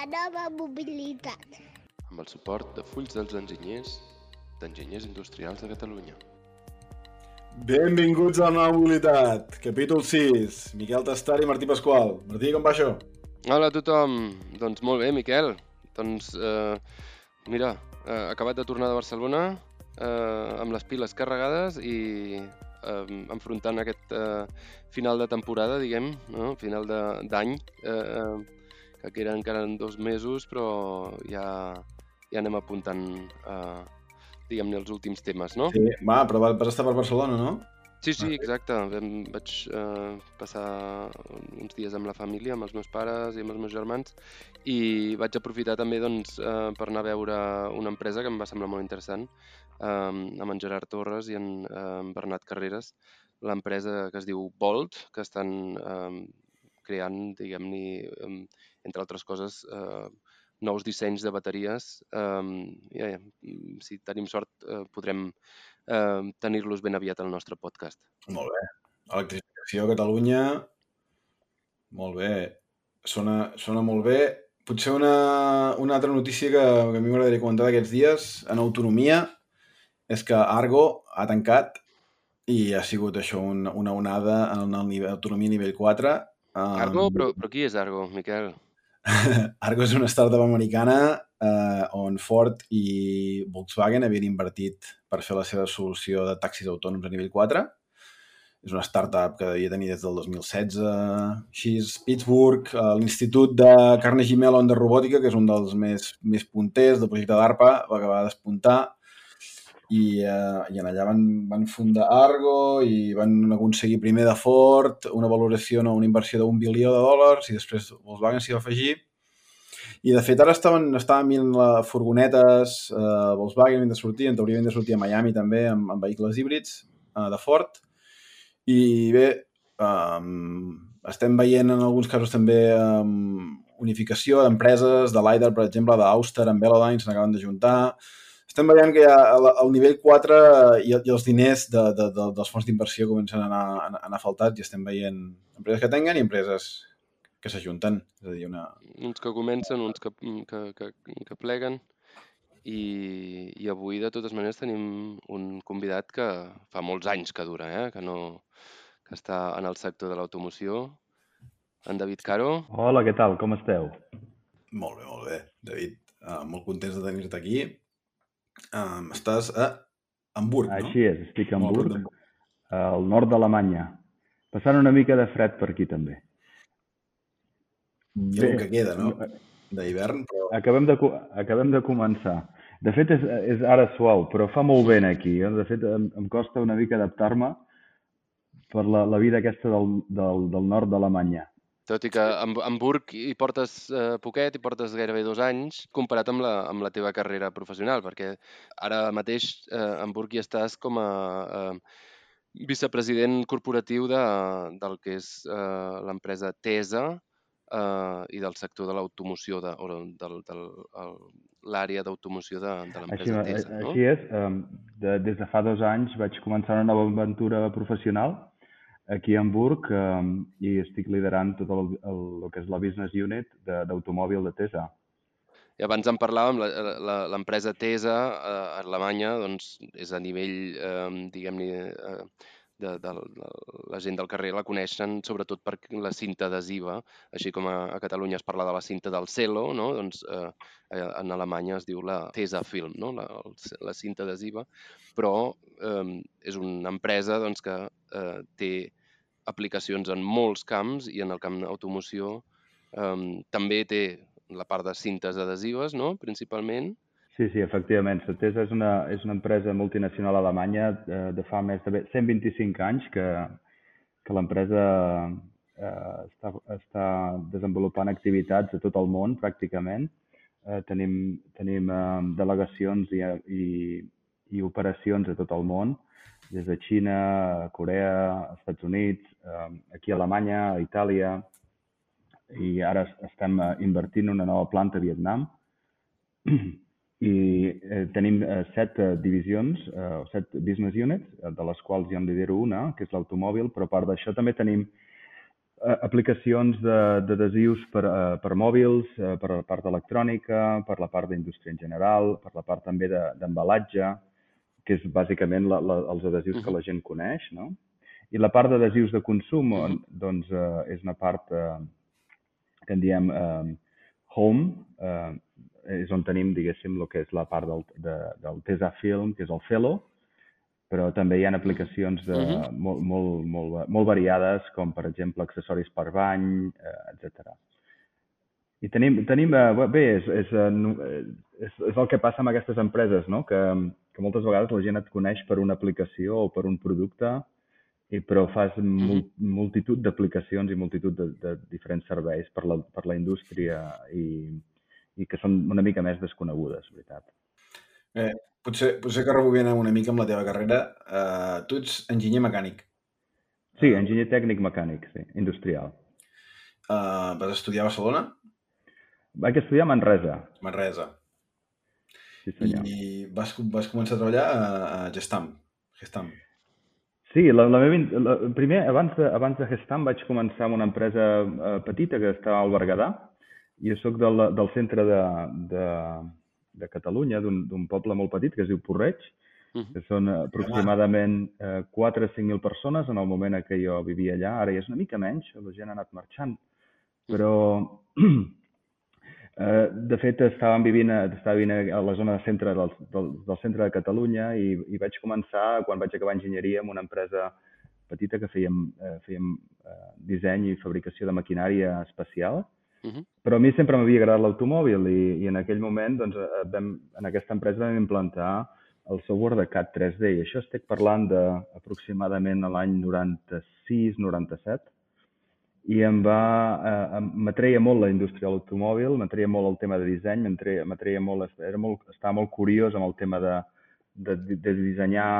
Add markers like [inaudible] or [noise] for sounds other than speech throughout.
la nova mobilitat. amb el suport de Fulls dels Enginyers, d'Enginyers Industrials de Catalunya. Benvinguts a la nova mobilitat, capítol 6. Miquel Tastari i Martí Pasqual. Martí, com va això? Hola a tothom! Doncs molt bé, Miquel. Doncs, eh, mira, eh, acabat de tornar de Barcelona eh, amb les piles carregades i eh, enfrontant aquest eh, final de temporada, diguem, no? final de- d'any, eh, que queden encara en dos mesos, però ja, ja anem apuntant, eh, diguem-ne, els últims temes, no? Sí, va, però va- vas estar per Barcelona, no? Sí, sí, Ah, exacte. Vam, vaig eh, passar uns dies amb la família, amb els meus pares i amb els meus germans, i vaig aprofitar també doncs, eh, per anar a veure una empresa que em va semblar molt interessant, eh, amb en Gerard Torres i en, eh, en Bernat Carreras, l'empresa que es diu Bolt, que estan eh, creant, diguem-ne, eh, entre altres coses, eh, nous dissenys de bateries. Eh, i, eh, si tenim sort, eh, podrem eh, tenir-los ben aviat al nostre podcast. Molt bé. Electrificació a Catalunya. Molt bé. Sona, sona molt bé. Potser una, una altra notícia que, que a mi m'agradaria comentar d'aquests dies, en autonomia, és que Argo ha tancat i ha sigut això una, una onada en el nivell autonomia nivell 4. Argo? Um, Però, però qui és Argo, Miquel? [laughs] Argo és una startup americana eh, on Ford i Volkswagen havien invertit per fer la seva solució de taxis autònoms a nivell 4. És una startup que devia tenir des del 2016. Així és Pittsburgh, eh, l'Institut de Carnegie Mellon de Robòtica, que és un dels més, més punters del projecte d'ARPA, va acabar de despuntar i, eh, i en allà van, van fundar Argo i van aconseguir primer de Ford una valoració, no, una inversió d'un bilió de dòlars i després Volkswagen s'hi va afegir. I de fet ara estaven, estaven mirant les furgonetes eh, Volkswagen havien de sortir, en teoria havien de sortir a Miami també amb, amb vehicles híbrids eh, de Ford. I bé um, estem veient en alguns casos també um, unificació d'empreses de l'Aider, per exemple, d'Auster amb Velodyne, se n'acaben de juntar estem veient que ja el, el nivell 4 i, i els diners de, de, de, dels fons d'inversió comencen a anar, a anar faltats i estem veient empreses que tenguen i empreses que s'ajunten. És a dir, una... Uns que comencen, uns que, que, que, que pleguen. I, I avui, de totes maneres, tenim un convidat que fa molts anys que dura, eh? que, no, que està en el sector de l'automoció. En David Caro. Hola, què tal? Com esteu? Molt bé, molt bé, David. Uh, molt contents de tenir-te aquí. Um, estàs a Hamburg, no? Així és, estic a Hamburg, al nord d'Alemanya. Passant una mica de fred per aquí també. Ha el que queda, no? D'hivern, però... Acabem de, acabem de començar. De fet, és, és ara suau, però fa molt vent aquí. Eh? De fet, em, em costa una mica adaptar-me per la, la vida aquesta del, del, del nord d'Alemanya. Tot i que a Ham- Hamburg hi portes eh, poquet, hi portes gairebé dos anys, comparat amb la, amb la teva carrera professional, perquè ara mateix eh, a Hamburg hi estàs com a eh, vicepresident corporatiu de, del que és eh, l'empresa TESA eh, i del sector de l'automoció, de, o del, del, el- l'àrea d'automoció de, de l'empresa eh, TESA, no? així és, em, de, des de fa dos anys vaig començar una nova aventura professional aquí a Hamburg em, i estic liderant tot el, el, el que és la business unit de- d'automòbil de, Tesa. I abans en parlàvem, l'empresa TESA eh, a Alemanya doncs, és a nivell, eh, diguem-ne, eh, de, de, de, la gent del carrer la coneixen sobretot per la cinta adhesiva, així com a, a Catalunya es parla de la cinta del Celo, no? doncs eh, eh, en Alemanya es diu la TESA Film, no? la, la cinta adhesiva, però eh, és una empresa doncs, que eh, té aplicacions en molts camps i en el camp d'automoció eh, també té la part de cintes adhesives, no?, principalment. Sí, sí, efectivament. Satesa és una, és una empresa multinacional alemanya eh, de fa més de 125 anys que, que l'empresa eh, està, està desenvolupant activitats a tot el món, pràcticament. Eh, tenim tenim eh, delegacions i, i, i operacions a tot el món, des de Xina, Corea, Estats Units, eh, aquí a Alemanya, a Itàlia, i ara estem eh, invertint en una nova planta a Vietnam. [clears throat] I eh, tenim eh, set eh, divisions, eh, o set business units, eh, de les quals jo en lidero una, que és l'automòbil, però a part d'això també tenim eh, aplicacions de- d'adhesius per, eh, per mòbils, eh, per la part electrònica, per la part d'indústria en general, per la part també de- d'embalatge, que és bàsicament la, la, els adhesius que Mhm. la gent coneix, no? I la part d'adhesius de consum, on, Mhm. doncs, eh, és una part eh, que en diem eh, home, eh, és on tenim, diguéssim, el que és la part del, de, del Tesafilm, que és el Felo, però també hi ha aplicacions de, Mhm. molt, molt, molt, molt variades, com per exemple accessoris per bany, eh, etc. I tenim, tenim eh, bé, és, és, eh, eh, és, és el que passa amb aquestes empreses, no? que, que moltes vegades la gent et coneix per una aplicació o per un producte, i, però fas mul, multitud d'aplicacions i multitud de, de diferents serveis per la, per la indústria i, i que són una mica més desconegudes, veritat. Eh, potser, potser que rebobinem una mica amb la teva carrera. Eh, tu ets enginyer mecànic. Sí, enginyer tècnic mecànic, sí, industrial. Eh, vas estudiar a Barcelona? Vaig estudiar a Manresa, Manresa. sí senyor. I vas, vas començar a treballar a, a Gestam. Gestam. Sí, la, la meva, la, primer, abans de, abans de Gestam vaig començar amb una empresa eh, petita que estava al Berguedà. Jo sóc del, del centre de, de, de Catalunya, d'un d'un poble molt petit que es diu Porreig, Mhm. que són aproximadament eh, 4 o 5.000 persones en el moment en què jo vivia allà. Ara ja és una mica menys, la gent ha anat marxant. Però, eh, de fet, estàvem vivint, a- estava vivint a la zona de centre del, del, del centre de Catalunya i, i vaig començar, quan vaig acabar enginyeria, amb una empresa petita que fèiem, eh, fèiem eh, disseny i fabricació de maquinària espacial. Mhm. Però a mi sempre m'havia agradat l'automòbil i, i en aquell moment, doncs, eh, vam, en aquesta empresa vam implantar el software de CAD 3D i això estic parlant d'aproximadament l'any 96-97 i em va, eh, m'atreia molt la indústria de l'automòbil, m'atreia molt el tema de disseny, m'atreia molt, era molt, estava molt curiós amb el tema de, de, de dissenyar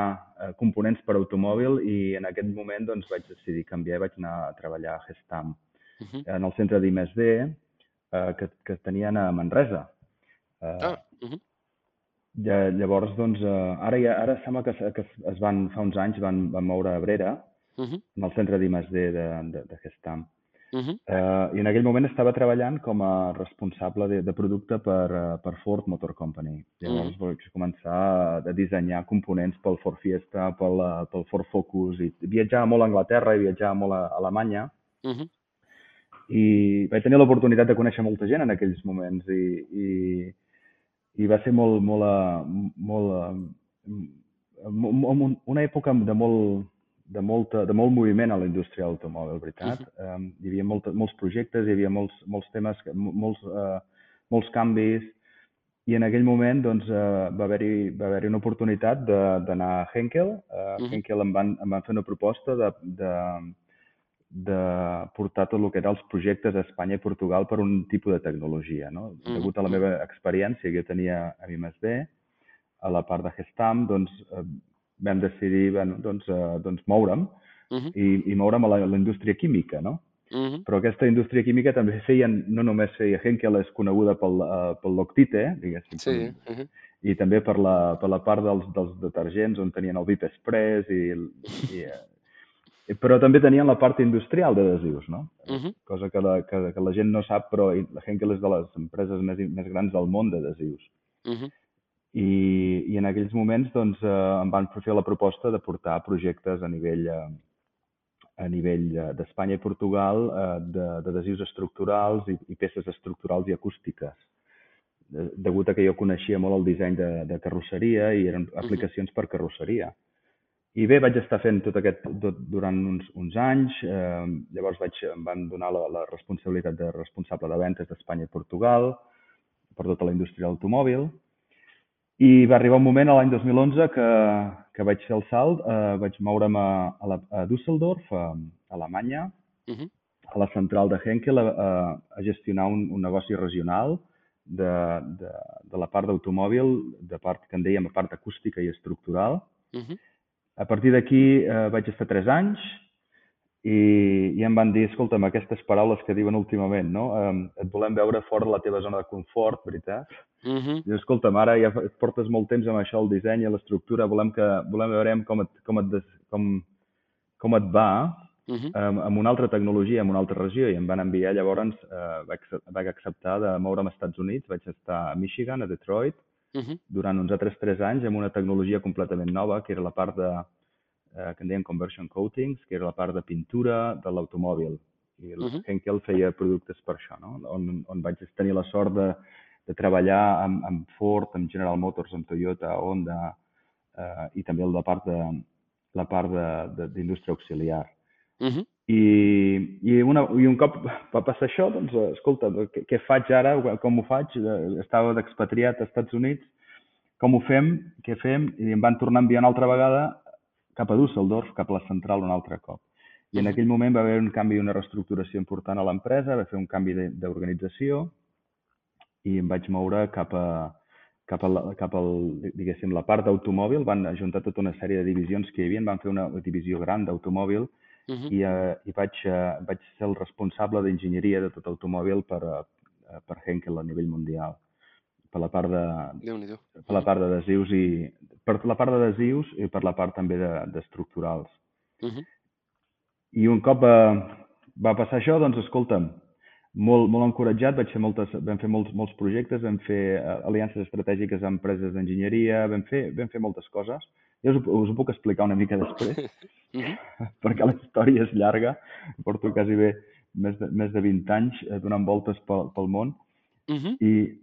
eh, components per automòbil i en aquest moment doncs, vaig decidir canviar i vaig anar a treballar a Gestam Mhm. en el centre d'I+D eh, que, que tenien a Manresa. Eh, Ah, mhm. ja, llavors, doncs, eh, ara, ja, ara sembla que, es- que es van, fa uns anys van, van moure a Brera, Mhm. en el centre d'I+D de, de, de Gestam. Mhm. Eh, I en aquell moment estava treballant com a responsable de, de producte per, eh, per Ford Motor Company. Llavors Mhm. vaig començar a dissenyar components pel Ford Fiesta, pel, eh, pel Ford Focus, i viatjava molt a Anglaterra i viatjava molt a Alemanya, Mhm. i vaig tenir l'oportunitat de conèixer molta gent en aquells moments i, i, i va ser molt, molt, eh, molt, eh, mo- mo- una època de molt, de, molta, de molt moviment a la indústria de l'automòbil, veritat. Um, hi havia molta, molts projectes, hi havia molts, molts temes, molts, uh, molts canvis, i en aquell moment doncs, uh, va haver-hi va haver una oportunitat de- d'anar a Henkel. Uh, Mhm. Henkel em van, em van fer una proposta de, de, de portar tot el que eren els projectes a Espanya i Portugal per un tipus de tecnologia. No? Mhm. Degut a la meva experiència que jo tenia a I+D, a la part de Gestam, doncs, eh, vam decidir bueno, doncs, eh, doncs moure'm Mhm. i, i moure'm a la, a la indústria química, no? Mhm. Però aquesta indústria química també feien, no només feia Henkel, és coneguda pel, uh, pel Loctite, diguéssim, Sí. pel- mhm. i també per la, per la part dels, dels detergents on tenien el VIP Express i, el- i, eh, però també tenien la part industrial d'adhesius, no? Mhm. Cosa que la, que, que la gent no sap, però la Henkel és de les empreses més, més grans del món d'adhesius. Mhm. I, I en aquells moments doncs, eh, em van fer la proposta de portar projectes a nivell, eh, a nivell eh, d'Espanya i Portugal eh, de- d'adhesius estructurals i, i peces estructurals i acústiques. De, degut a que jo coneixia molt el disseny de, de carrosseria i eren aplicacions per carrosseria. I bé, vaig estar fent tot aquest tot, durant uns, uns anys, eh, llavors vaig, em van donar la, la responsabilitat de responsable de ventes d'Espanya i Portugal per tota la indústria de l'automòbil. I va arribar un moment, a l'any 2011, que, que vaig fer el salt, eh, vaig moure'm a, a, la, a Düsseldorf, a, a Alemanya, Mhm. a la central de Henkel, a, a, a gestionar un, un negoci regional de, de, de la part d'automòbil, de part que en dèiem a part acústica i estructural. Mhm. A partir d'aquí eh, vaig estar tres anys i, i em van dir, escolta'm, aquestes paraules que diuen últimament, no? Eh, et volem veure fora de la teva zona de confort, veritat? Mhm. I escolta'm, ara ja portes molt temps amb això, el disseny i l'estructura, volem, que, volem veure com et, com, et des, com, com et va, Mhm. amb, amb una altra tecnologia, en una altra regió, i em van enviar, llavors eh, vaig, vaig acceptar de moure'm als Estats Units, vaig estar a Michigan, a Detroit, Mhm. durant uns altres 3 anys amb una tecnologia completament nova, que era la part de, eh, que en deien conversion coatings, que era la part de pintura de l'automòbil. I el Mhm. Henkel feia productes per això, no? on, on vaig tenir la sort de, de treballar amb, amb Ford, amb General Motors, amb Toyota, Honda, eh, i també la part de la part de- de- d'indústria auxiliar. Mhm. I, i, una, I un cop va passar això, doncs, escolta, què, què faig ara? Com ho faig? Eh, Estava d'expatriat als Estats Units. Com ho fem? Què fem? I em van tornar a enviar una altra vegada cap a Düsseldorf, cap a la central un altre cop. I en Mhm. aquell moment va haver un canvi i una reestructuració important a l'empresa, va fer un canvi de- d'organització i em vaig moure cap a, cap a, la, cap al, diguéssim, la part d'automòbil. Van ajuntar tota una sèrie de divisions que hi havia, van fer una divisió gran d'automòbil Mhm. i, eh, i vaig, eh, vaig ser el responsable d'enginyeria de tot automòbil per, eh, per Henkel a nivell mundial, per la part de, per la part d'adhesius i per la part d'adhesius i per la part també de- d'estructurals. Mhm. I un cop va, va passar això, doncs escolta'm, molt, molt encoratjat, vaig fer moltes, vam fer molts, molts projectes, vam fer eh, aliances estratègiques amb empreses d'enginyeria, vam, fer, vam fer moltes coses. Jo us, us ho puc explicar una mica després, [laughs] Mhm. perquè la història és llarga, porto quasi bé més de, més de 20 anys eh, donant voltes pel, pel món, Mhm. i,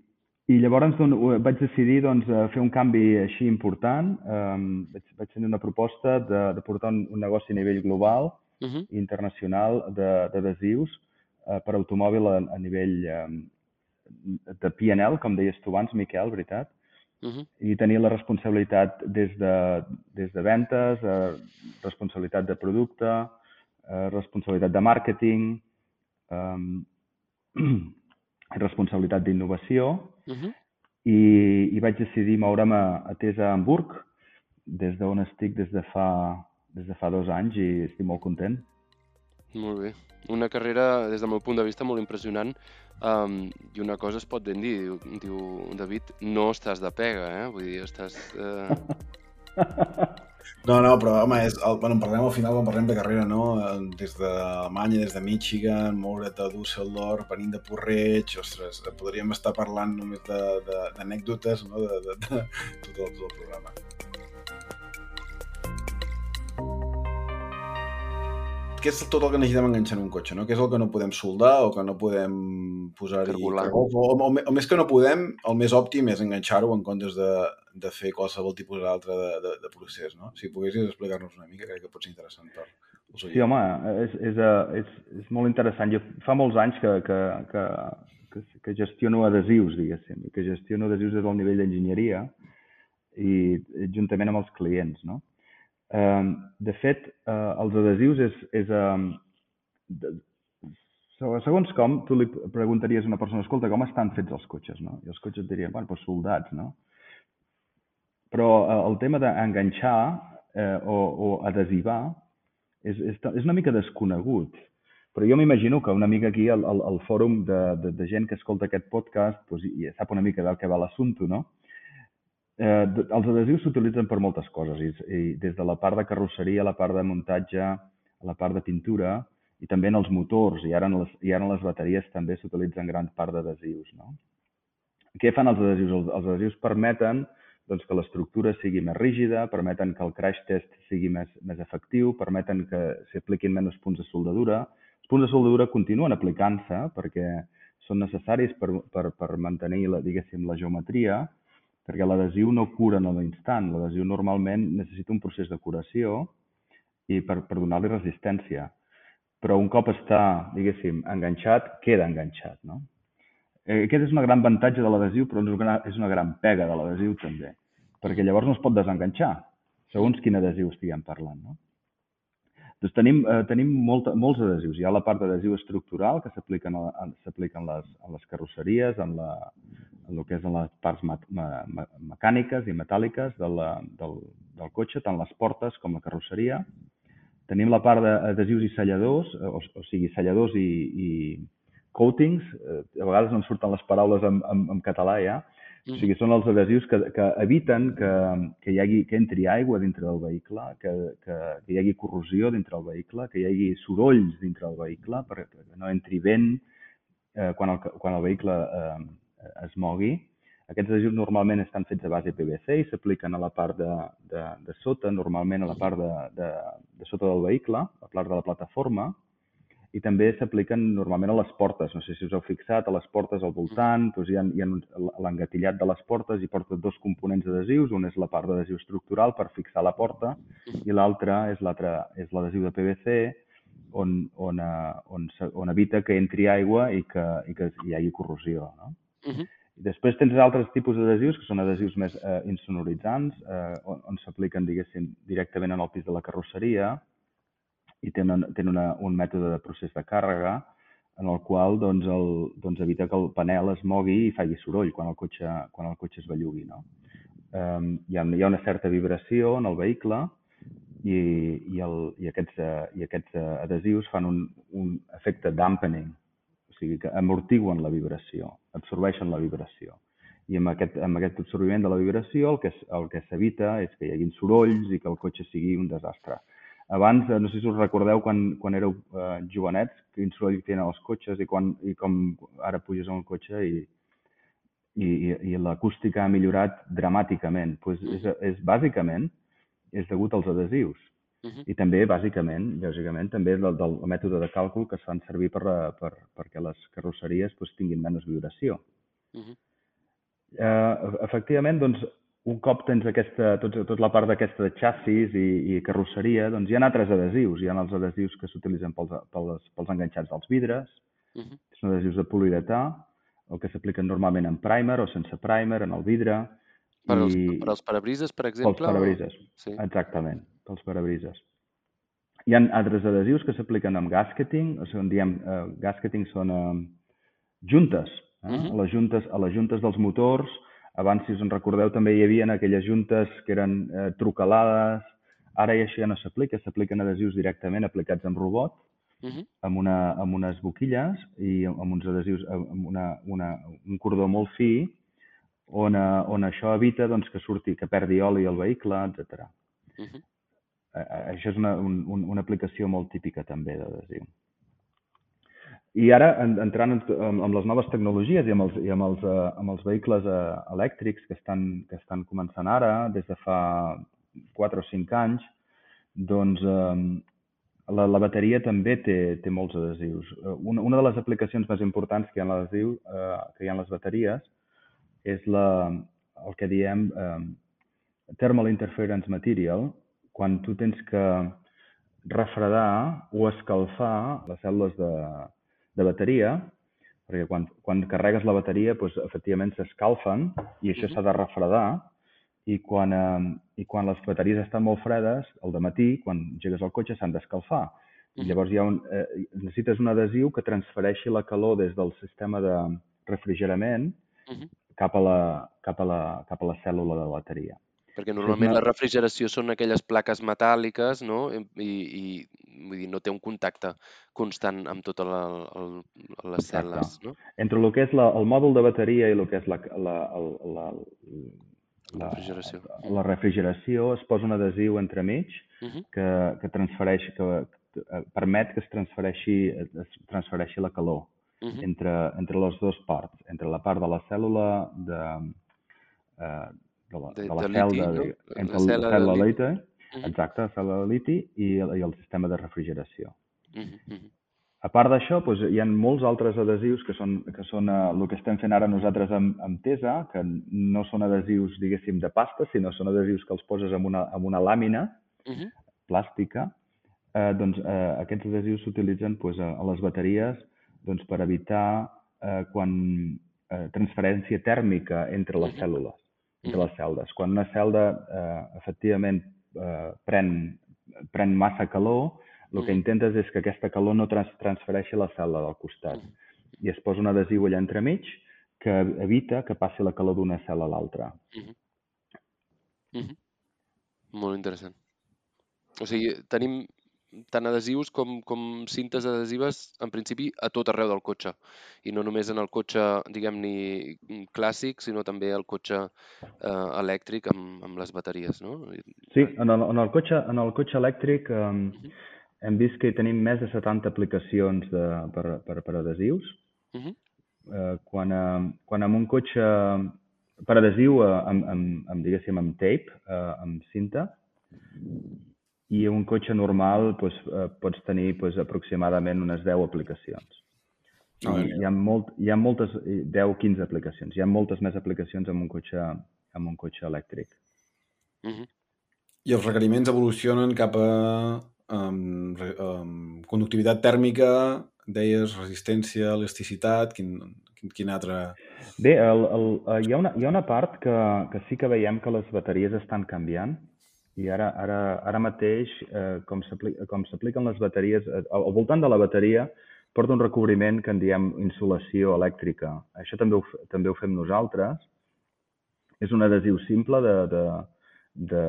i llavors doncs, vaig decidir doncs, eh, fer un canvi així important. Um, vaig, vaig tenir una proposta de, de portar un, un negoci a nivell global, Mhm. internacional, de- d'adhesius eh, per automòbil a, a nivell eh, de P&L, com deies tu abans, Miquel, veritat? Mhm. i tenir la responsabilitat des de, des de ventes, eh, responsabilitat de producte, eh, responsabilitat de màrqueting, eh, responsabilitat d'innovació Mhm. i, i vaig decidir moure'm a, a Tesa Hamburg, des d'on estic des de, fa, des de fa dos anys i estic molt content. Molt bé. Una carrera, des del meu punt de vista, molt impressionant. Um, I una cosa es pot ben dir, diu, diu David, no estàs de pega, eh? Vull dir, estàs... Uh... [laughs] No, no, però home, és, el, bueno, en parlem al final quan parlem de carrera, no? Eh, Des d'Alemanya, des de Michigan, moure't a Düsseldorf, venint de Porreig, ostres, podríem estar parlant només de- de- d'anècdotes, no?, de, de, de, tot el, tot el programa. Què és tot el que necessitem enganxar en un cotxe, no? Què és el que no podem soldar o que no podem posar-hi... Cargolar. O, o, o, o, més que no podem, el més òptim és enganxar-ho en comptes de, de fer qualsevol tipus altre de, de, de procés, no? Si poguessis explicar-nos una mica, crec que pot ser interessant per els Sí, home, és, és, eh, és, és molt interessant. Jo fa molts anys que, que, que, que, que gestiono adhesius, diguéssim, i que gestiono adhesius des del nivell d'enginyeria i juntament amb els clients, no? De fet, eh, els adhesius és... és eh, de, segons com, tu li preguntaries a una persona, escolta, com estan fets els cotxes, no? I els cotxes et dirien, bueno, doncs soldats, no? Però eh, el tema d'enganxar eh, o, o adhesivar és, és, és una mica desconegut. Però jo m'imagino que una mica aquí al, al, al fòrum de, de, de gent que escolta aquest podcast doncs, i sap una mica del que va l'assumpte, no? Eh, els adhesius s'utilitzen per moltes coses, i, i des de la part de carrosseria, la part de muntatge, a la part de pintura, i també en els motors, i ara en les, i ara en les bateries també s'utilitzen gran part d'adhesius. No? Què fan els adhesius? Els, els adhesius permeten doncs, que l'estructura sigui més rígida, permeten que el crash test sigui més, més efectiu, permeten que s'apliquin menys punts de soldadura. Els punts de soldadura continuen aplicant-se perquè són necessaris per, per, per mantenir la, la geometria, perquè l'adhesiu no cura en l'instant. L'adhesiu normalment necessita un procés de curació i per, per donar-li resistència. Però un cop està, diguéssim, enganxat, queda enganxat, no? Eh, aquest és un gran avantatge de l'adhesiu, però és una, gran- pega de l'adhesiu també, perquè llavors no es pot desenganxar, segons quin adhesiu estiguem parlant, no? Doncs tenim, eh, tenim molta, molts adhesius. Hi ha la part d'adhesiu estructural que s'apliquen a, a, les, a les carrosseries, en, la, el que és en les parts ma, ma, mecàniques i metàl·liques de la, del, del cotxe, tant les portes com la carrosseria. Tenim la part d'adhesius i selladors, eh, o, o sigui, selladors i, i coatings. Eh, a vegades no em surten les paraules en, en, en català ja. O sigui, són els adhesius que, que eviten que, que hi hagi, que entri aigua dintre del vehicle, que, que, que hi hagi corrosió dintre del vehicle, que hi hagi sorolls dintre del vehicle, perquè no entri vent eh, quan, el, quan el vehicle eh, es mogui. Aquests adhesius normalment estan fets a base PVC i s'apliquen a la part de, de, de sota, normalment a la part de, de, de sota del vehicle, a la part de la plataforma, i també s'apliquen normalment a les portes. No sé si us heu fixat, a les portes al voltant, doncs hi ha, hi ha l'engatillat de les portes i porta dos components adhesius. Un és la part d'adhesiu estructural per fixar la porta i l'altre és l'adhesiu de PVC on, on, eh, on, on evita que entri aigua i que, i que hi hagi corrosió. No? Mhm. I després tens altres tipus d'adhesius, que són adhesius més eh, insonoritzants, eh, on, on s'apliquen, diguéssim, directament en el pis de la carrosseria i tenen, tenen una, un mètode de procés de càrrega en el qual doncs, el, doncs evita que el panel es mogui i faci soroll quan el cotxe, quan el cotxe es bellugui. No? Um, hi, ha, hi ha una certa vibració en el vehicle i, i, el, i aquests, eh, i aquests eh, adhesius fan un, un efecte dampening, sigui que amortiguen la vibració, absorbeixen la vibració. I amb aquest, amb aquest absorbiment de la vibració el que, el que s'evita és que hi haguin sorolls i que el cotxe sigui un desastre. Abans, eh, no sé si us recordeu quan, quan éreu eh, jovenets, quin soroll tenen els cotxes i, quan, i com ara puges en un cotxe i, i, i, i l'acústica ha millorat dramàticament. Pues és, és, bàsicament, és degut als adhesius. Mhm. I també, bàsicament, lògicament, també del, del mètode de càlcul que es fan servir per, a- per, perquè les carrosseries pues, tinguin menys vibració. Mhm. Eh, efectivament, doncs, un cop tens aquesta, tot, tot la part d'aquesta de xassis i, i carrosseria, doncs hi ha altres adhesius. Hi ha els adhesius que s'utilitzen pels, pels, pels enganxats dels vidres, Mhm. són adhesius de poliuretà, el que s'apliquen normalment en primer o sense primer, en el vidre. Per als, i per als parabrises, per exemple? pels parabrises. Sí. Exactament, pels parabrises. Hi ha altres adhesius que s'apliquen amb gasketing, o sigui, diem eh, gasketing són eh, juntes. Eh? Mhm. a, les juntes. A les juntes dels motors, abans, si us en recordeu, també hi havia aquelles juntes que eren eh, trucalades. Ara ja això ja no s'aplica, s'apliquen adhesius directament aplicats amb robot, Mhm. amb, una, amb unes boquilles i amb uns adhesius, amb una, una, un cordó molt fi, on, eh, on això evita doncs, que surti, que perdi oli al vehicle, etc. Eh, eh, Això és una, un, un, una aplicació molt típica també d'adhesiu. I ara, en- entrant en, amb, les noves tecnologies i amb els, i amb els, eh, amb els vehicles eh, elèctrics que estan, que estan començant ara, des de fa 4 o 5 anys, doncs eh, la, la bateria també té, té molts adhesius. Eh, Una, una de les aplicacions més importants que hi ha l'adhesiu, eh, que hi ha en les bateries, és la, el que diem eh, thermal interference material, quan tu tens que refredar o escalfar les cèl·lules de, de bateria, perquè quan, quan carregues la bateria, doncs, efectivament s'escalfen i això Mhm. s'ha de refredar i quan, eh, i quan les bateries estan molt fredes, al matí, quan engegues el cotxe, s'han d'escalfar. I llavors hi ha un, eh, necessites un adhesiu que transfereixi la calor des del sistema de refrigerament Mhm. cap a la, cap a la, cap a la cèl·lula de la bateria. Perquè normalment la refrigeració són aquelles plaques metàl·liques, no? I, i vull dir, no té un contacte constant amb totes la, el, les Exacte. cel·les, no? Entre el que és la, el mòdul de bateria i el que és la, la, el- la, La refrigeració. la refrigeració es posa un adhesiu entremig Mhm. que, que transfereix, que, que eh, permet que es transfereixi, es transfereixi la calor Mhm. entre, entre les dues parts, entre la part de la cèl·lula de, eh, de la, De- de la de liti, no? de- La entre cel·la la de liti. liti, exacte, la cèl·lula de liti i, el- i el sistema de refrigeració. A part d'això, doncs, hi ha molts altres adhesius que són, que són eh, el que estem fent ara nosaltres amb, amb Tesa, que no són adhesius, diguéssim, de pasta, sinó són adhesius que els poses amb una, amb una làmina plàstica. Eh, doncs, eh, aquests adhesius s'utilitzen doncs, a, a les bateries doncs, per evitar eh, quan eh, transferència tèrmica entre les cèl·lules, entre Mhm. les cèl·lules. Quan una cel·la eh, efectivament eh, pren, pren massa calor, el que Mhm. intentes és que aquesta calor no trans transfereixi a la cel·la del costat. Mhm. I es posa un adhesiu allà entremig que evita que passi la calor d'una cel·la a l'altra. Mhm. Molt interessant. O sigui, tenim tant adhesius com, com cintes adhesives, en principi, a tot arreu del cotxe. I no només en el cotxe, diguem-ne, clàssic, sinó també el cotxe eh, elèctric amb, amb les bateries, no? Sí, en el, en el, cotxe, en el cotxe elèctric eh, hem vist que tenim més de 70 aplicacions de, per, per, per adhesius. Uh -huh. Eh, quan, eh, quan amb un cotxe per adhesiu eh, amb, amb, amb, diguéssim, amb tape, eh, amb cinta, i un cotxe normal doncs, eh, pots tenir doncs, aproximadament unes 10 aplicacions. I hi ha, molt, hi ha moltes, 10-15 aplicacions. Hi ha moltes més aplicacions amb un cotxe, amb un cotxe elèctric. Uh -huh. I els requeriments evolucionen cap a um, re, um, conductivitat tèrmica, deies, resistència, elasticitat, quin, quin, quin altre... Bé, el, el, eh, hi, ha una, hi ha una part que, que sí que veiem que les bateries estan canviant i ara, ara, ara mateix, eh, com s'apliquen les bateries, eh, al voltant de la bateria porta un recobriment que en diem insolació elèctrica. Això també ho, també ho fem nosaltres. És un adhesiu simple de, de, de,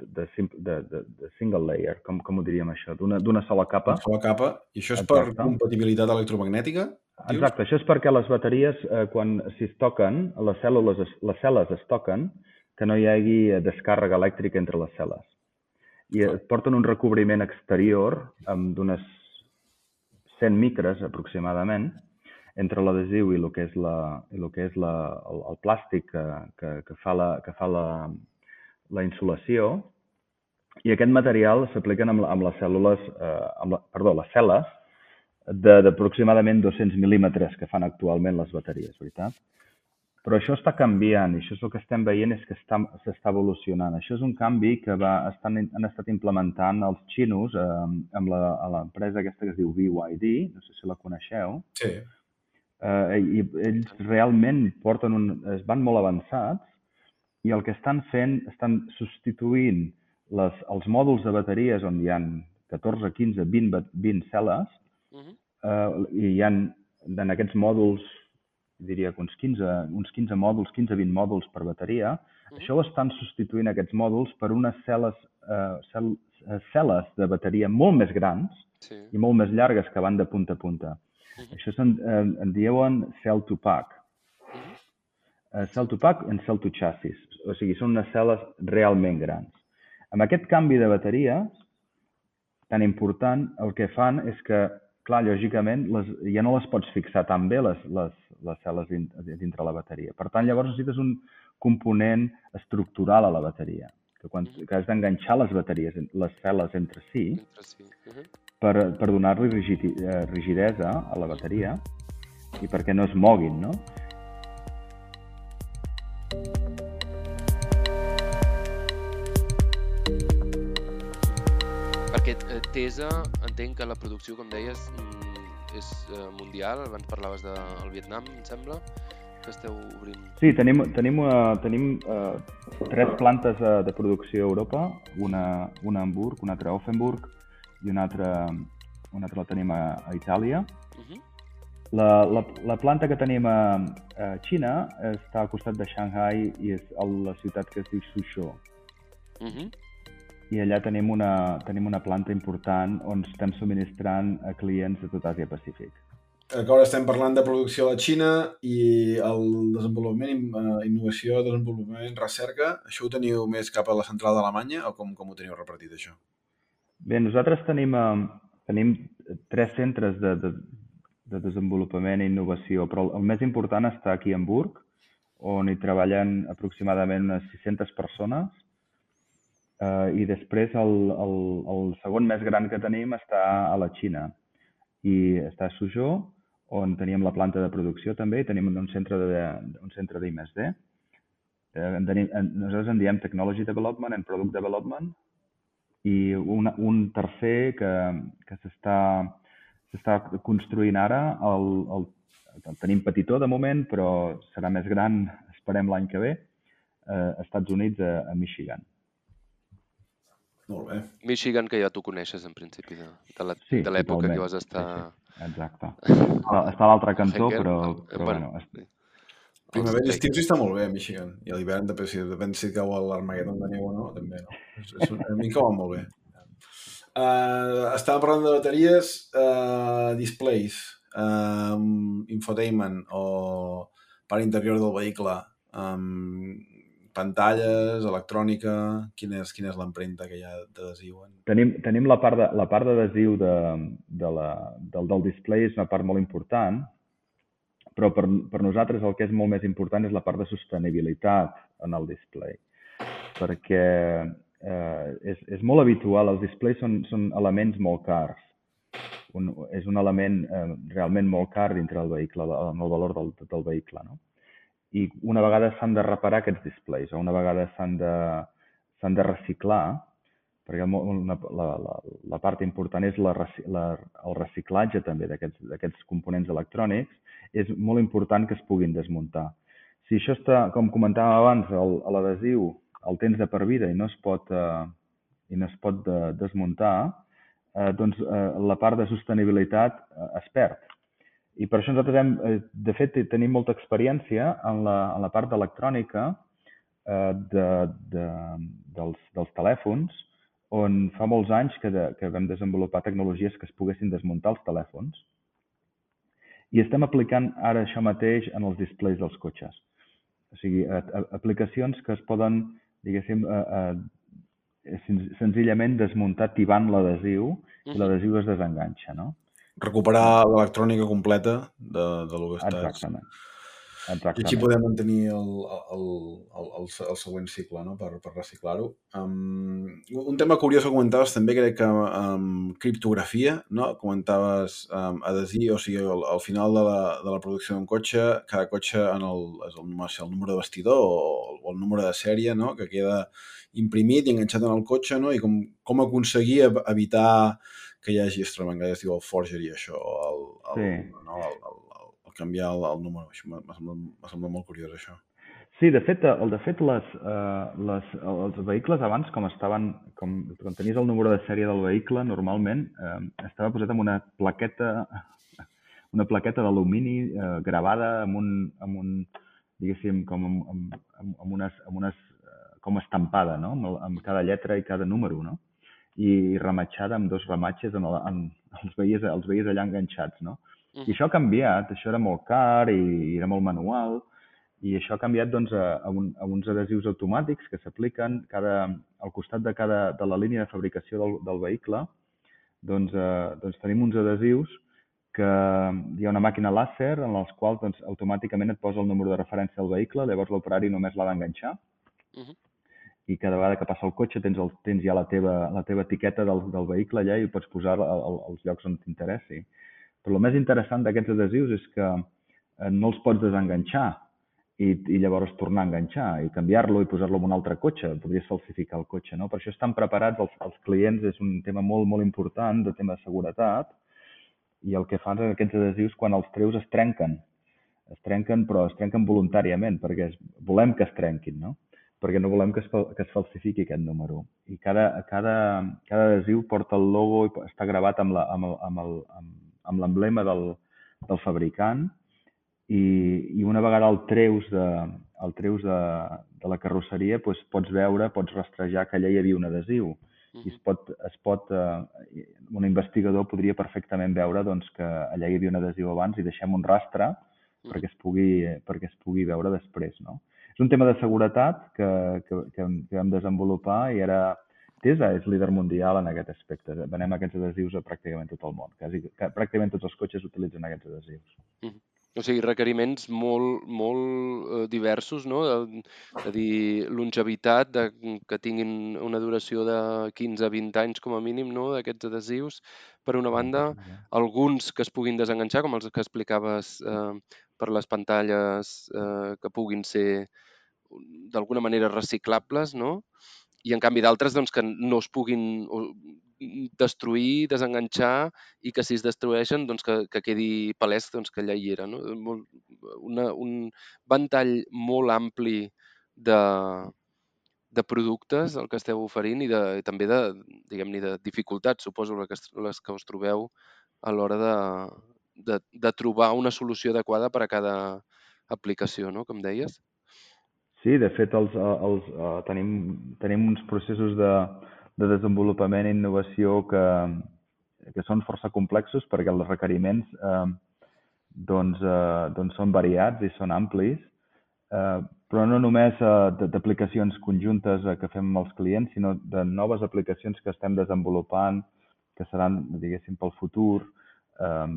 de, de, de, de single layer, com, com ho diríem això, d'una sola capa. Una sola capa. I això és Exacte. per compatibilitat electromagnètica? Dius? Exacte, això és perquè les bateries, eh, quan si es toquen, les cèl·lules, les cel·les es toquen, que no hi hagi descàrrega elèctrica entre les cel·les. I et porten un recobriment exterior amb d'unes 100 micres aproximadament entre l'adhesiu i el que és, la, i el, que és la, el, el plàstic que, que, que fa, la, que fa la, la insolació i aquest material s'apliquen amb, amb les cèl·lules, eh, amb la, perdó, les cel·les d'aproximadament 200 mil·límetres que fan actualment les bateries, veritat? Però això està canviant i això és el que estem veient és que s'està evolucionant. Això és un canvi que va, estan, han estat implementant els xinos eh, amb l'empresa aquesta que es diu BYD, no sé si la coneixeu. Sí. Eh, I ells realment porten un, es van molt avançats i el que estan fent, estan substituint les, els mòduls de bateries on hi ha 14, 15, 20, 20 cel·les uh -huh. eh, i hi ha en aquests mòduls diria que uns 15, uns 15 mòduls, 15-20 mòduls per bateria. Mm. Això ho estan substituint aquests mòduls per unes cel·les, eh, cel, eh, cel·les de bateria molt més grans sí. i molt més llargues que van de punta a punta. Mm -hmm. Això en, en, en diuen cell to pack. Mm -hmm. uh, cell to pack en cell to chassis. O sigui, són unes cel·les realment grans. Amb aquest canvi de bateries tan important, el que fan és que clar, lògicament, les, ja no les pots fixar tan bé, les, les, les cel·les dintre la bateria. Per tant, llavors necessites un component estructural a la bateria, que, quan, mm-hmm. que has d'enganxar les bateries, les cel·les entre si, entre si. Uh -huh. per, per donar-li eh, rigidesa a la bateria i perquè no es moguin, no? Perquè eh, Tesa, entenc que la producció, com deies, mm, és eh, mundial. Abans parlaves del de, Vietnam, em sembla, que esteu obrint. Sí, tenim, tenim, uh, tenim uh, tres plantes uh, de producció a Europa, una, una a Hamburg, una altra a Offenburg i una altra, una altra la tenim a, a Itàlia. Uh -huh. la, la, la planta que tenim a, a Xina està al costat de Shanghai i és a la ciutat que es diu Suzhou. Uh -huh i allà tenim una, tenim una planta important on estem subministrant a clients de tot Àsia Pacífic. Ara estem parlant de producció a la Xina i el desenvolupament, eh, innovació, desenvolupament, recerca, això ho teniu més cap a la central d'Alemanya o com, com ho teniu repartit, això? Bé, nosaltres tenim, eh, tenim tres centres de, de, de desenvolupament i innovació, però el més important està aquí a Hamburg, on hi treballen aproximadament unes 600 persones Uh, I després el, el, el segon més gran que tenim està a la Xina i està a Suzhou, on teníem la planta de producció també i tenim un centre de, un centre d'I+D. Eh, nosaltres en diem Technology Development and Product Development i un, un tercer que, que s'està construint ara, el, el, el tenim petitó de moment, però serà més gran, esperem l'any que ve, eh, als Estats Units, a, a Michigan. Molt bé. Michigan, que ja tu coneixes en principi, de, de l'època sí, que vas estar... Sí, sí. Exacte. [laughs] està a l'altre cantó, però, però bueno... bueno sí. Primavera i estiu sí està molt bé, Michigan. I a l'hivern, depèn si, depèn si cau l'Armageddon de neu o no, també no. És, és, a mi cau molt bé. Uh, estàvem parlant de bateries, uh, displays, uh, infotainment o part interior del vehicle, um, pantalles, electrònica, quina és, quina és l'empremta que hi ha d'adhesiu? Tenim, tenim la part de- la part d'adhesiu de, de la, del, del display és una part molt important, però per, per nosaltres el que és molt més important és la part de sostenibilitat en el display, perquè eh, és, és molt habitual, els displays són, són elements molt cars, un, és un element eh, realment molt car dintre del vehicle, en el valor del, del vehicle, no? I una vegada s'han de reparar aquests displays o una vegada s'han de, de reciclar, perquè una, la, la, la part important és la, la, el reciclatge també d'aquests components electrònics, és molt important que es puguin desmuntar. Si això està, com comentàvem abans, l'adhesiu el tens de per vida i no es pot, eh, i no es pot de, desmuntar, eh, doncs eh, la part de sostenibilitat eh, es perd. I per això nosaltres hem, eh, de fet, tenim molta experiència en la, en la part d'electrònica eh, de, de, dels, dels telèfons, on fa molts anys que, de, que vam desenvolupar tecnologies que es poguessin desmuntar els telèfons i estem aplicant ara això mateix en els displays dels cotxes. O sigui, a, a, aplicacions que es poden, diguéssim, a, a, senzillament desmuntar tibant l'adhesiu i l'adhesiu es desenganxa, no? Recuperar l'electrònica completa de, de lo que. Exactament. Exactament. I així podem mantenir el, el, el, el, el següent cicle no? per, per reciclar-ho. Um, un tema curiós que comentaves també crec que um, criptografia, no? comentaves um, adhesiu, o sigui, al, al final de la, de la producció d'un cotxe, cada cotxe en el, és el, no sé, el número de vestidor o, o el número de sèrie no? que queda imprimit i enganxat en el cotxe no? i com, com aconseguir evitar que hi hagi extravagant, es diu el forgery, això, el, el, sí. no, el, el, el, el canviar el, el número. M'ha semblat, semblat molt curiós, això. Sí, de fet, el, de fet les, uh, les, els vehicles abans, com estaven, com, quan tenies el número de sèrie del vehicle, normalment eh, estava posat amb una plaqueta una plaqueta d'alumini eh, gravada amb un, amb un diguéssim, com amb, amb, amb unes, amb unes com estampada, no? Amb, amb cada lletra i cada número, no? I rematxada amb dos rematxes en, el, en els, veies, els veies allà enganxats, no? I mm. això ha canviat, això era molt car i era molt manual, i això ha canviat doncs, a, a, un, a uns adhesius automàtics que s'apliquen cada, al costat de, cada, de la línia de fabricació del, del vehicle. Doncs, eh, doncs tenim uns adhesius que hi ha una màquina làser en les quals doncs, automàticament et posa el número de referència del vehicle, llavors l'operari només l'ha d'enganxar. Uh -huh i cada vegada que passa el cotxe tens, el, tens ja la teva, la teva etiqueta del, del vehicle allà i pots posar als llocs on t'interessi. Però el més interessant d'aquests adhesius és que eh, no els pots desenganxar i, i llavors tornar a enganxar i canviar-lo i posar-lo en un altre cotxe. Podries falsificar el cotxe, no? Per això estan preparats els, els clients, és un tema molt, molt important de tema de seguretat i el que fan aquests adhesius quan els treus es trenquen. Es trenquen, però es trenquen voluntàriament perquè es, volem que es trenquin, no? Perquè no volem que es, que es falsifiqui aquest número. I cada, cada, cada adhesiu porta el logo i està gravat amb l'emblema del, del fabricant i, i una vegada el treus de, el treus de, de la carrosseria doncs pots veure, pots rastrejar que allà hi havia un adhesiu i es pot, es pot eh, un investigador podria perfectament veure doncs, que allà hi havia un adhesiu abans i deixem un rastre perquè es pugui, perquè es pugui veure després. No? És un tema de seguretat que, que, que, que vam desenvolupar i ara Tesa és líder mundial en aquest aspecte. Venem aquests adhesius a pràcticament tot el món. Quasi, que, pràcticament tots els cotxes utilitzen aquests adhesius. Mm -hmm. O sigui, requeriments molt, molt eh, diversos, no? És a dir, longevitat, de, que tinguin una duració de 15-20 anys com a mínim, no?, d'aquests adhesius. Per una banda, alguns que es puguin desenganxar, com els que explicaves eh, per les pantalles, eh, que puguin ser d'alguna manera reciclables, no? I en canvi d'altres doncs, que no es puguin destruir, desenganxar i que si es destrueixen doncs, que, que quedi palès doncs, que allà hi era. No? Una, un ventall molt ampli de, de productes el que esteu oferint i, de, també de, diguem-ne, de dificultats, suposo, les que, les que us trobeu a l'hora de, de, de trobar una solució adequada per a cada aplicació, no? com deies. Sí, de fet, els, els, uh, tenim, tenim uns processos de, de desenvolupament i innovació que, que són força complexos perquè els requeriments eh, doncs, eh, doncs són variats i són amplis, eh, però no només eh, d'aplicacions conjuntes eh, que fem amb els clients, sinó de noves aplicacions que estem desenvolupant, que seran, diguéssim, pel futur eh,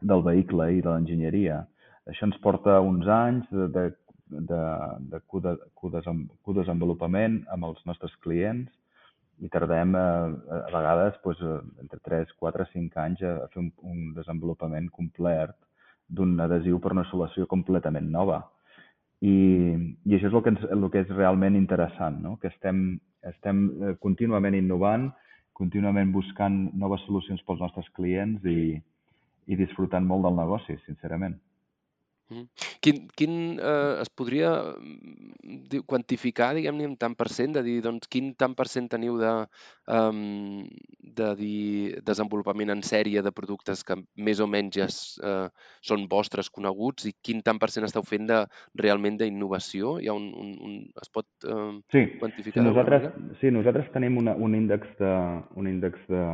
del vehicle i de l'enginyeria. Això ens porta uns anys de, de, de, de codesenvolupament amb els nostres clients i tardem eh, a vegades doncs, entre 3, 4, 5 anys a, fer un, un desenvolupament complet d'un adhesiu per una solució completament nova. I, i això és el que, ens, el que és realment interessant, no? que estem, estem eh, contínuament innovant, contínuament buscant noves solucions pels nostres clients i, i disfrutant molt del negoci, sincerament. Quin, quin eh, es podria mm, quantificar, diguem-ne, en tant per cent, de dir, doncs, quin tant per cent teniu de, um, de dir, desenvolupament en sèrie de productes que més o menys ja es, eh, són vostres coneguts i quin tant per cent esteu fent de, realment d'innovació? Hi ha un, un, un, es pot eh, Sí, quantificar sí, d'alguna nosaltres, manera? sí, nosaltres tenim una, un índex de, un índex de,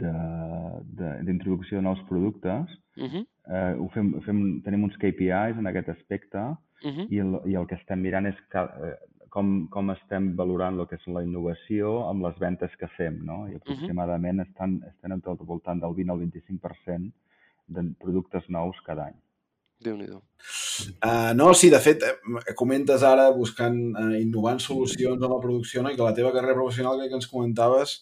de- de- d'introducció de, nous productes. Uh -huh, Eh, ho fem, ho fem, tenim uns KPIs en aquest aspecte uh -huh. i el, i el que estem mirant és ca, eh, com, com estem valorant el que és la innovació amb les ventes que fem, no? I aproximadament estan, estan en tot al voltant del 20 al 25% de productes nous cada any. Déu-n'hi-do. Uh, no, sí, de fet, eh, comentes ara buscant, uh, innovant solucions en la producció no? i que la teva carrera professional crec que ens comentaves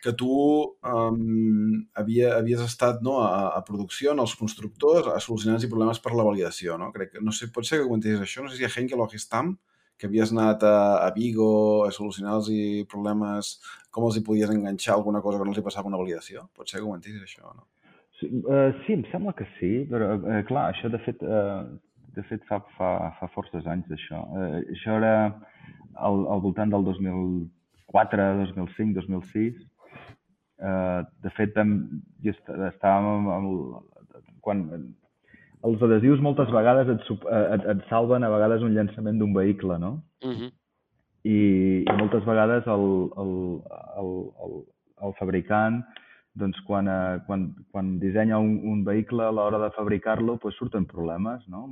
que tu um, havia, havies estat no, a, a producció, en els constructors, a solucionar-los problemes per la validació. No? Crec que, no sé, pot ser que comentés això, no sé si a Henkel o a Gestam, que havies anat a, a Vigo a solucionar-los problemes, com els hi podies enganxar alguna cosa que no els hi passava una validació. Pot ser que comentis això, no? Sí, uh, sí, em sembla que sí, però uh, clar, això de fet, uh, de fet fa, fa, fa forces anys d'això. Uh, això era al, al voltant del 2004, 2005, 2006. Uh, de fet, jo est estàvem amb, quan els adhesius moltes vegades et, eh, et, et salven a vegades un llançament d'un vehicle, no? Uh -huh. i, i moltes vegades el, el, el, el, el fabricant doncs quan, eh, quan, quan dissenya un, un vehicle a l'hora de fabricar-lo doncs surten problemes, no?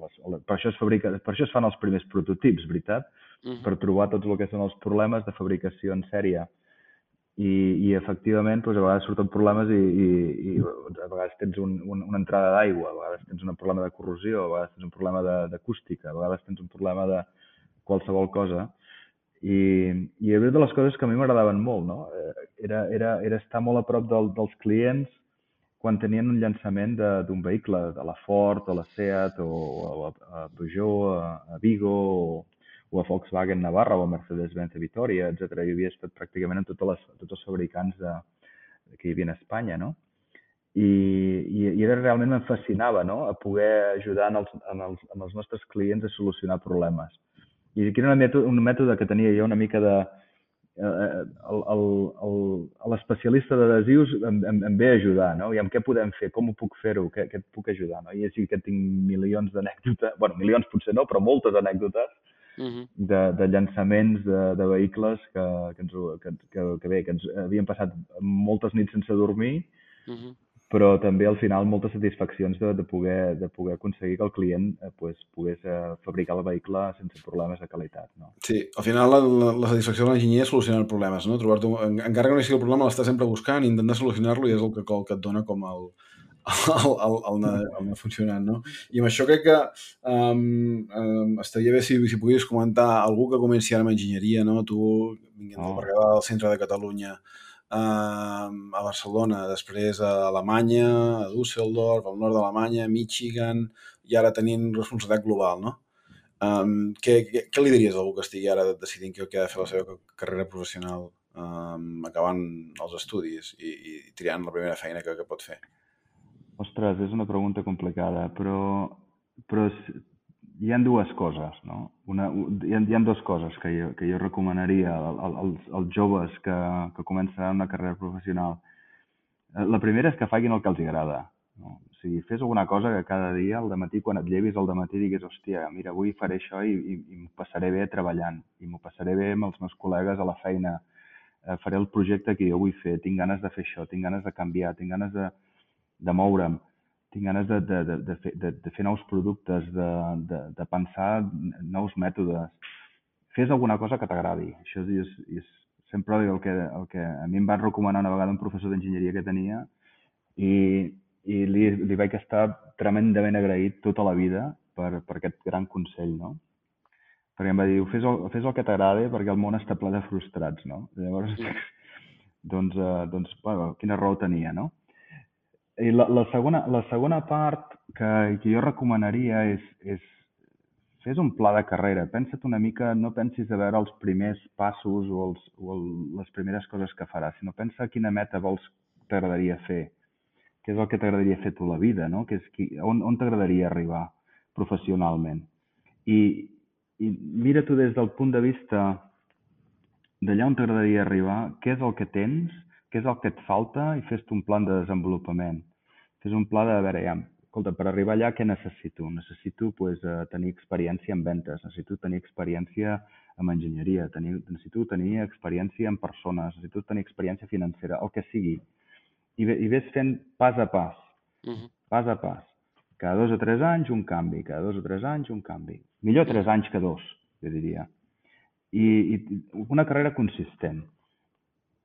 Les, les, per, això es fabrica, per això es fan els primers prototips, veritat? Uh -huh. Per trobar tots el que són els problemes de fabricació en sèrie. I, i efectivament, doncs, a vegades surten problemes i, i, i a vegades tens un, un, una entrada d'aigua, a vegades tens un problema de corrosió, a vegades tens un problema d'acústica, a vegades tens un problema de qualsevol cosa. I, i havia de les coses que a mi m'agradaven molt, no? Eh, Era, era, era estar molt a prop del, dels clients quan tenien un llançament d'un vehicle, de la Ford, o la Seat, o, o a, a Peugeot, a, a Vigo, o, o a Volkswagen Navarra, o a Mercedes-Benz a Vitoria, etc. I havia estat pràcticament en totes les, tots els fabricants de, que hi havia a Espanya, no? I, i, i era realment em fascinava no? a poder ajudar en els, en els, en els nostres clients a solucionar problemes. I aquí era un mètode, un mètode que tenia jo una mica de... Eh, el- L'especialista d'adhesius em, em, em ve a ajudar, no? I amb què podem fer? Com ho puc fer-ho? Què, què et puc ajudar? No? I així que tinc milions d'anècdotes, bueno, milions potser no, però moltes anècdotes Uh -huh. de, de llançaments de, de vehicles que, que, ens, que, que, que bé, que ens havien passat moltes nits sense dormir, Uh -huh. però també al final moltes satisfaccions de, de, poder, de poder aconseguir que el client eh, pues, pogués eh, fabricar el vehicle sense problemes de qualitat. No? Sí, al final la, la, la satisfacció de l'enginyer és solucionar problemes, no? En- encara que no sigui el problema, l'estàs sempre buscant i intentar solucionar-lo i és el que, el que et dona com el, el, el, el, anar, el anar funcionant, no? I amb això crec que um, um, estaria bé si, si poguessis comentar algú que comenci ara amb enginyeria, no? Tu, vinguent del Oh. Berguedà, del centre de Catalunya, um, a Barcelona, després a Alemanya, a Düsseldorf, al nord d'Alemanya, Michigan, i ara tenint responsabilitat global, no? Um, què, què, què li diries a algú que estigui ara decidint què, què ha de fer la seva carrera professional um, acabant els estudis i, i triant la primera feina que, que pot fer? Ostres, és una pregunta complicada, però, però hi ha dues coses, no? Una, hi, ha, hi ha dues coses que jo, que jo recomanaria al- al- als, als joves que, que començaran una carrera professional. Eh, La primera és que facin el que els agrada. No? sigui, fes alguna cosa que cada dia, al matí, quan et llevis al matí, diguis, hòstia, mira, avui faré això i, i, i m'ho passaré bé treballant, i m'ho passaré bé amb els meus col·legues a la feina, eh, faré el projecte que jo vull fer, tinc ganes de fer això, tinc ganes de canviar, tinc ganes de, de moure'm, tinc ganes de, de, de, de, fer, de, de fer nous productes, de, de, de pensar nous mètodes. Fes alguna cosa que t'agradi. Això és, és, és sempre el que, el que a mi em va recomanar una vegada un professor d'enginyeria que tenia i, i li, li vaig estar tremendament agraït tota la vida per, per aquest gran consell, no? Perquè em va dir, fes el, fes el que t'agrada perquè el món està ple de frustrats, no? Llavors, [laughs] doncs, eh, doncs bueno, quina raó tenia, no? I la, la, segona, la segona part que, que jo recomanaria és, és fes un pla de carrera. Pensa't una mica, no pensis a veure els primers passos o, els, o el, les primeres coses que faràs, sinó pensa quina meta vols t'agradaria fer, què és el que t'agradaria fer tota la vida, no? Que és qui, on, on t'agradaria arribar professionalment. I, i mira tu des del punt de vista d'allà on t'agradaria arribar, què és el que tens, què és el que et falta i fes un plan de desenvolupament fes un pla de, a veure, ja, escolta, per arribar allà què necessito? Necessito pues, eh, tenir experiència en ventes, necessito tenir experiència en enginyeria, tenir, necessito tenir experiència en persones, necessito tenir experiència financera, el que sigui. I, i ves fent pas a pas, uh -huh. pas a pas. Cada dos o tres anys un canvi, cada dos o tres anys un canvi. Millor tres anys que dos, jo diria. I, i una carrera consistent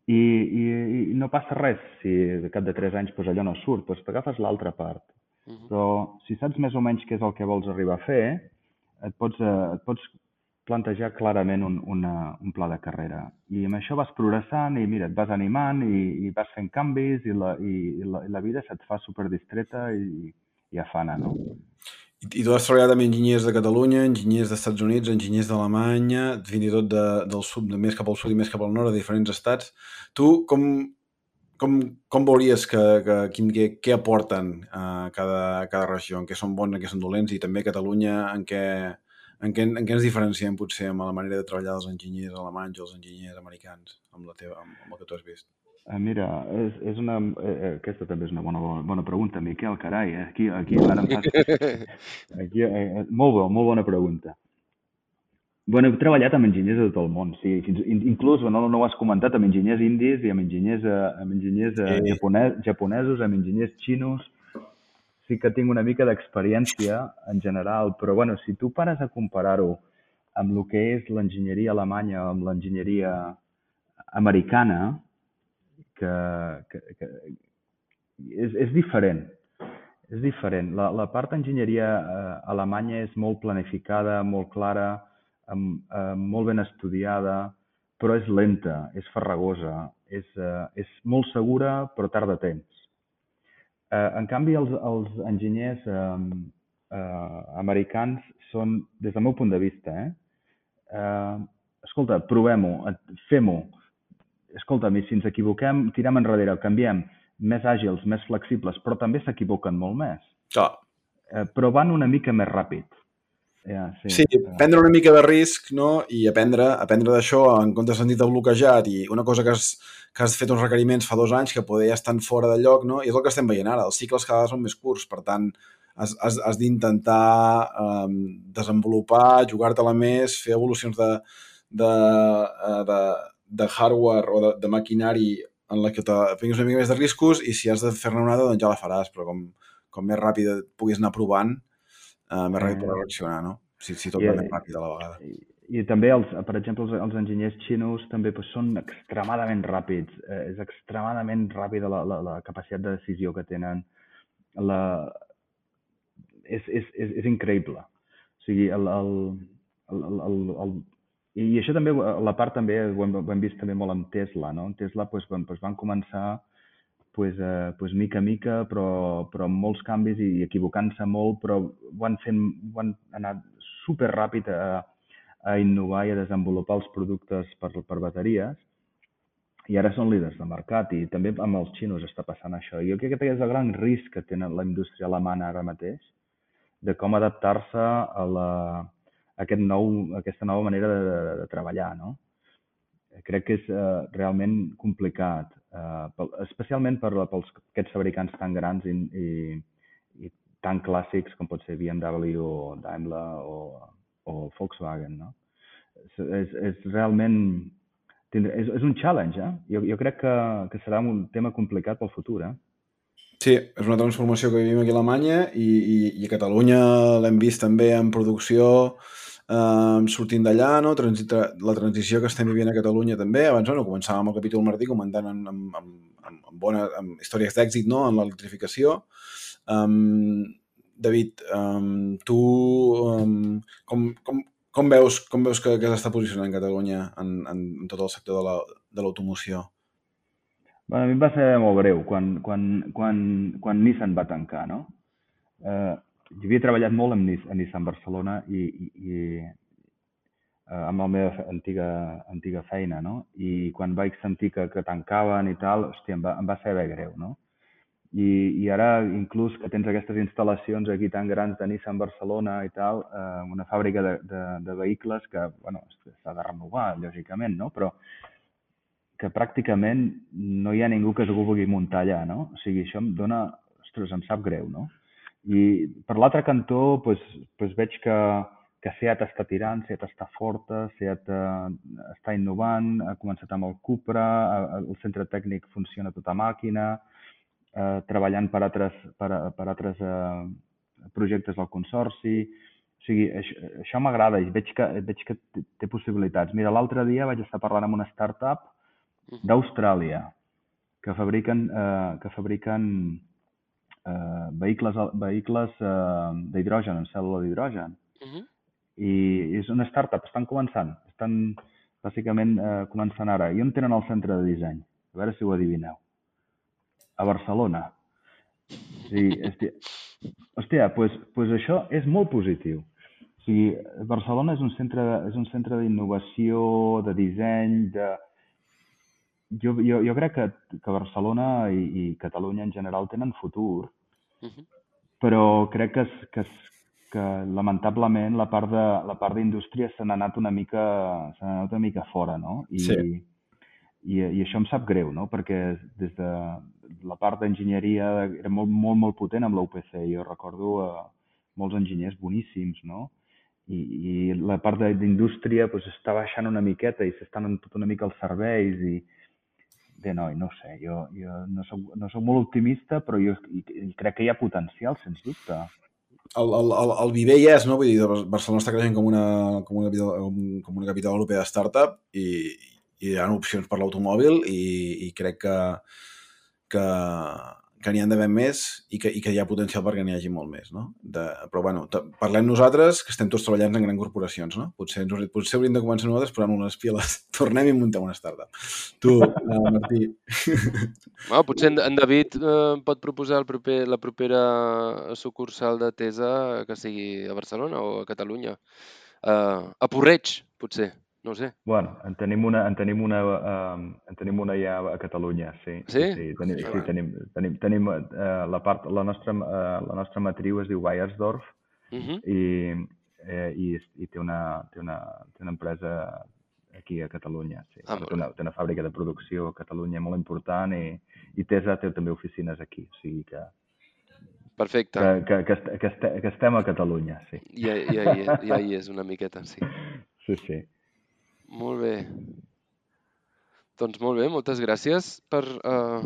i, i, i no passa res si de cap de tres anys pues, allò no surt, doncs t'agafes l'altra part. Uh -huh. Però si saps més o menys què és el que vols arribar a fer, et pots, eh, et pots plantejar clarament un, una, un pla de carrera. I amb això vas progressant i mira, et vas animant i, i vas fent canvis i la, i, i la, i la vida se't fa superdistreta i, i afana, no? I tu has treballat amb enginyers de Catalunya, enginyers dels Estats Units, enginyers d'Alemanya, fins i tot de, del sud, de més cap al sud i més cap al nord, de diferents estats. Tu com, com, com veuries que, que, quin, què, què aporten a cada, a cada regió, en què són bons, en què són dolents, i també Catalunya, en què, en què, en què ens diferenciem potser amb la manera de treballar dels enginyers alemanys o els enginyers americans, amb, la teva, amb, amb el que tu has vist? Eh, mira, és, és una, eh, eh, aquesta també és una bona, bona pregunta, Miquel, carai, eh? aquí, aquí ara em fas... [laughs] Aquí, eh, molt bo, molt bona pregunta. Bueno, he treballat amb enginyers de tot el món, sí, fins, inclús, no, no ho has comentat, amb enginyers indis i amb enginyers, amb enginyers sí. japonès, japonesos, amb enginyers xinos, sí que tinc una mica d'experiència en general, però bueno, si tu pares a comparar-ho amb el que és l'enginyeria alemanya o amb l'enginyeria americana, que, que, que és, és diferent. És diferent. La, la part d'enginyeria eh, alemanya és molt planificada, molt clara, amb, eh, molt ben estudiada, però és lenta, és farragosa, és, eh, és molt segura, però tarda temps. Eh, en canvi, els, els enginyers eh, eh, americans són, des del meu punt de vista, eh, eh, escolta, provem-ho, fem-ho, escolta'm, si ens equivoquem, tirem enrere, canviem, més àgils, més flexibles, però també s'equivoquen molt més. Clar. Eh, però van una mica més ràpid. Ja, sí, sí eh. prendre una mica de risc no? i aprendre aprendre d'això en comptes de sentir de bloquejat i una cosa que has, que has fet uns requeriments fa dos anys que poder ja estan fora de lloc no? i és el que estem veient ara, els cicles cada vegada són més curts, per tant has, has, has d'intentar um, desenvolupar, jugar-te-la més, fer evolucions de, de, eh, de, de hardware o de, de maquinari en la que tinguis una mica més de riscos i si has de fer-ne una altra, doncs ja la faràs, però com, com més ràpid puguis anar provant, eh, més ràpid podràs reaccionar, no? Si, si tot va més ràpid a la vegada. I, i també, els, per exemple, els, els enginyers xinos també pues, són extremadament ràpids. Eh, és extremadament ràpida la, la, la capacitat de decisió que tenen. La... És, és, és, és increïble. O sigui, el, el, el, el, el, i això també, la part també, ho hem, ho hem vist també molt amb Tesla, no? Tesla pues, van, pues, van començar pues, eh, pues, mica a mica, però, però amb molts canvis i equivocant-se molt, però ho han, fent, ho han anat super ràpid a, a innovar i a desenvolupar els productes per, per bateries i ara són líders de mercat i també amb els xinos està passant això. I jo crec que aquest és el gran risc que tenen la indústria alemana ara mateix, de com adaptar-se a la, aquest nou, aquesta nova manera de, de, de treballar, no? Crec que és eh, realment complicat, eh, pel, especialment per, pels aquests fabricants tan grans i, i, tan clàssics com pot ser BMW o Daimler o, o Volkswagen, no? És, és realment... És, és un challenge, eh? Jo, jo crec que, que serà un tema complicat pel futur, eh? Sí, és una transformació que vivim aquí a Alemanya i, i, i a Catalunya l'hem vist també en producció eh, sortint d'allà, no? La transició que estem vivint a Catalunya també. Abans, bueno, començàvem el capítol Martí comentant amb, amb, amb, amb, bona, amb històries d'èxit no? en l'electrificació. Um, David, um, tu um, com, com, com veus, com veus que, que s'està posicionant Catalunya en, en, en tot el sector de l'automoció? La, bueno, a mi em va ser molt greu quan, quan, quan, quan Nissan va tancar, no? Eh, jo havia treballat molt amb, amb Nissan Barcelona i, i, i eh, amb la meva antiga, antiga feina, no? I quan vaig sentir que, que tancaven i tal, hòstia, em va, em va saber greu, no? I, i ara inclús que tens aquestes instal·lacions aquí tan grans de Nissan Barcelona i tal, eh, una fàbrica de, de, de vehicles que bueno, s'ha de renovar, lògicament, no? però que pràcticament no hi ha ningú que s'ho vulgui muntar allà, no? O sigui, això em dona... Ostres, em sap greu, no? I per l'altre cantó, pues, pues veig que, que Seat està tirant, Seat està forta, Seat eh, està innovant, ha començat amb el Cupra, el centre tècnic funciona tota màquina, eh, treballant per altres, per, per altres eh, projectes del consorci. O sigui, això, això m'agrada i veig que, veig que té possibilitats. Mira, l'altre dia vaig estar parlant amb una startup d'Austràlia que fabriquen, eh, que fabriquen eh, vehicles, vehicles eh, d'hidrogen, en cèl·lula d'hidrogen. Uh -huh. I és una startup, estan començant, estan bàsicament eh, començant ara. I on tenen el centre de disseny? A veure si ho adivineu a Barcelona. Sí, hòstia, hòstia pues, pues això és molt positiu. O sigui, Barcelona és un centre, és un centre d'innovació, de disseny, de... Jo, jo, jo crec que, que Barcelona i, i Catalunya en general tenen futur, uh -huh. però crec que, que, que lamentablement la part de la part d'indústria se n'ha anat una mica se n'ha anat una mica fora, no? I, sí. i, i això em sap greu, no? Perquè des de, la part d'enginyeria era molt, molt, molt potent amb l'UPC. Jo recordo eh, molts enginyers boníssims, no? I, i la part d'indústria pues, està baixant una miqueta i s'estan tot una mica els serveis i bé, no, no sé, jo, jo no, soc, no soc molt optimista, però jo crec que hi ha potencial, sens dubte. El, el, el, el Viver hi és, no? Vull dir, Barcelona està creixent com una, com una, com una capital europea de startup i, i hi ha opcions per l'automòbil i, i crec que, que, que n'hi han d'haver més i que, i que hi ha potencial perquè n'hi hagi molt més, no? De, però, bueno, parlem nosaltres, que estem tots treballant en grans corporacions, no? Potser, ens, potser hauríem de començar nosaltres posant unes piles. [laughs] Tornem i muntem una startup. Tu, uh, Martí. [laughs] Bueno, potser en David eh, pot proposar el proper, la propera sucursal de Tesa que sigui a Barcelona o a Catalunya. Uh, a Porreig, potser. No sé. Bueno, en tenim una, en tenim una, uh, en tenim una ja a Catalunya, sí. Sí? Sí, tenim, sí, tenim, tenim, tenim uh, la part, la nostra, uh, la nostra matriu es diu Bayersdorf uh -huh. i, eh, i, i té, una, té, una, té una empresa aquí a Catalunya, sí. Ah, té, una, té una fàbrica de producció a Catalunya molt important i, i Tesa té també oficines aquí, o sigui que... Perfecte. Que, que, que, que, este, que estem a Catalunya, sí. Ja, ja, ja, ja hi és una miqueta, sí. [laughs] Sí, sí. Molt bé. Doncs molt bé, moltes gràcies per, uh,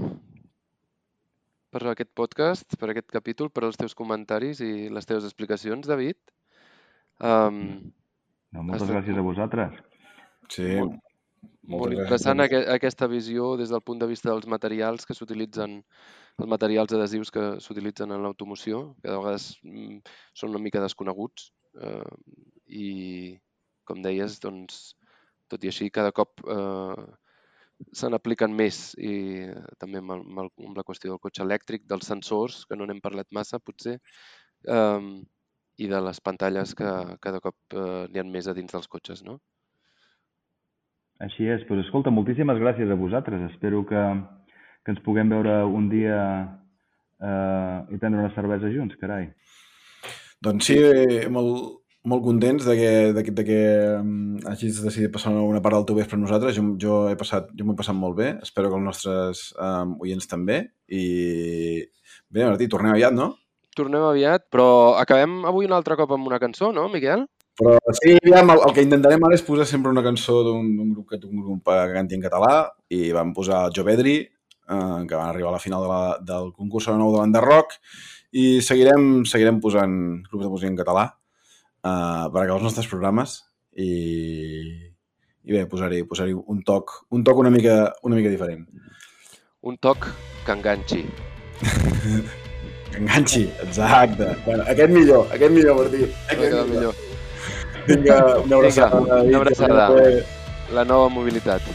per aquest podcast, per aquest capítol, per els teus comentaris i les teves explicacions, David. Um, no, moltes estat... gràcies a vosaltres. Sí. Molt, molt interessant aqu aquesta visió des del punt de vista dels materials que s'utilitzen, els materials adhesius que s'utilitzen en l'automoció, que de vegades mm, són una mica desconeguts. Uh, I, com deies, doncs, tot i així, cada cop eh, se n'apliquen més i eh, també amb, el, amb, el, amb la qüestió del cotxe elèctric, dels sensors, que no n'hem parlat massa potser, eh, i de les pantalles que cada cop eh, n'hi ha més a dins dels cotxes, no? Així és. Pues, escolta, moltíssimes gràcies a vosaltres. Espero que, que ens puguem veure un dia eh, i prendre una cervesa junts, carai. Doncs sí, molt, molt contents de que, de que, de que um, hagis decidit passar una part del teu vespre amb nosaltres. Jo, jo he passat, jo m'ho he passat molt bé. Espero que els nostres um, oients també. I bé, Martí, tornem aviat, no? tornem aviat, però acabem avui un altre cop amb una cançó, no, Miquel? Però sí, aviam, el, el que intentarem ara és posar sempre una cançó d'un grup que un grup que canti en català i vam posar Jovedri, eh, que van arribar a la final de la, del concurs de nou de banda rock i seguirem, seguirem posant grups de música en català eh, per acabar els nostres programes i, i bé, posar-hi posar un toc, un toc una mica, una mica diferent. Un toc que enganxi. [laughs] Que enganxi, exacte. Bueno, aquest millor, aquest millor, Martí. Aquest quedat millor. Vinga, una abraçada. Vinga, una abraçada. La nova mobilitat.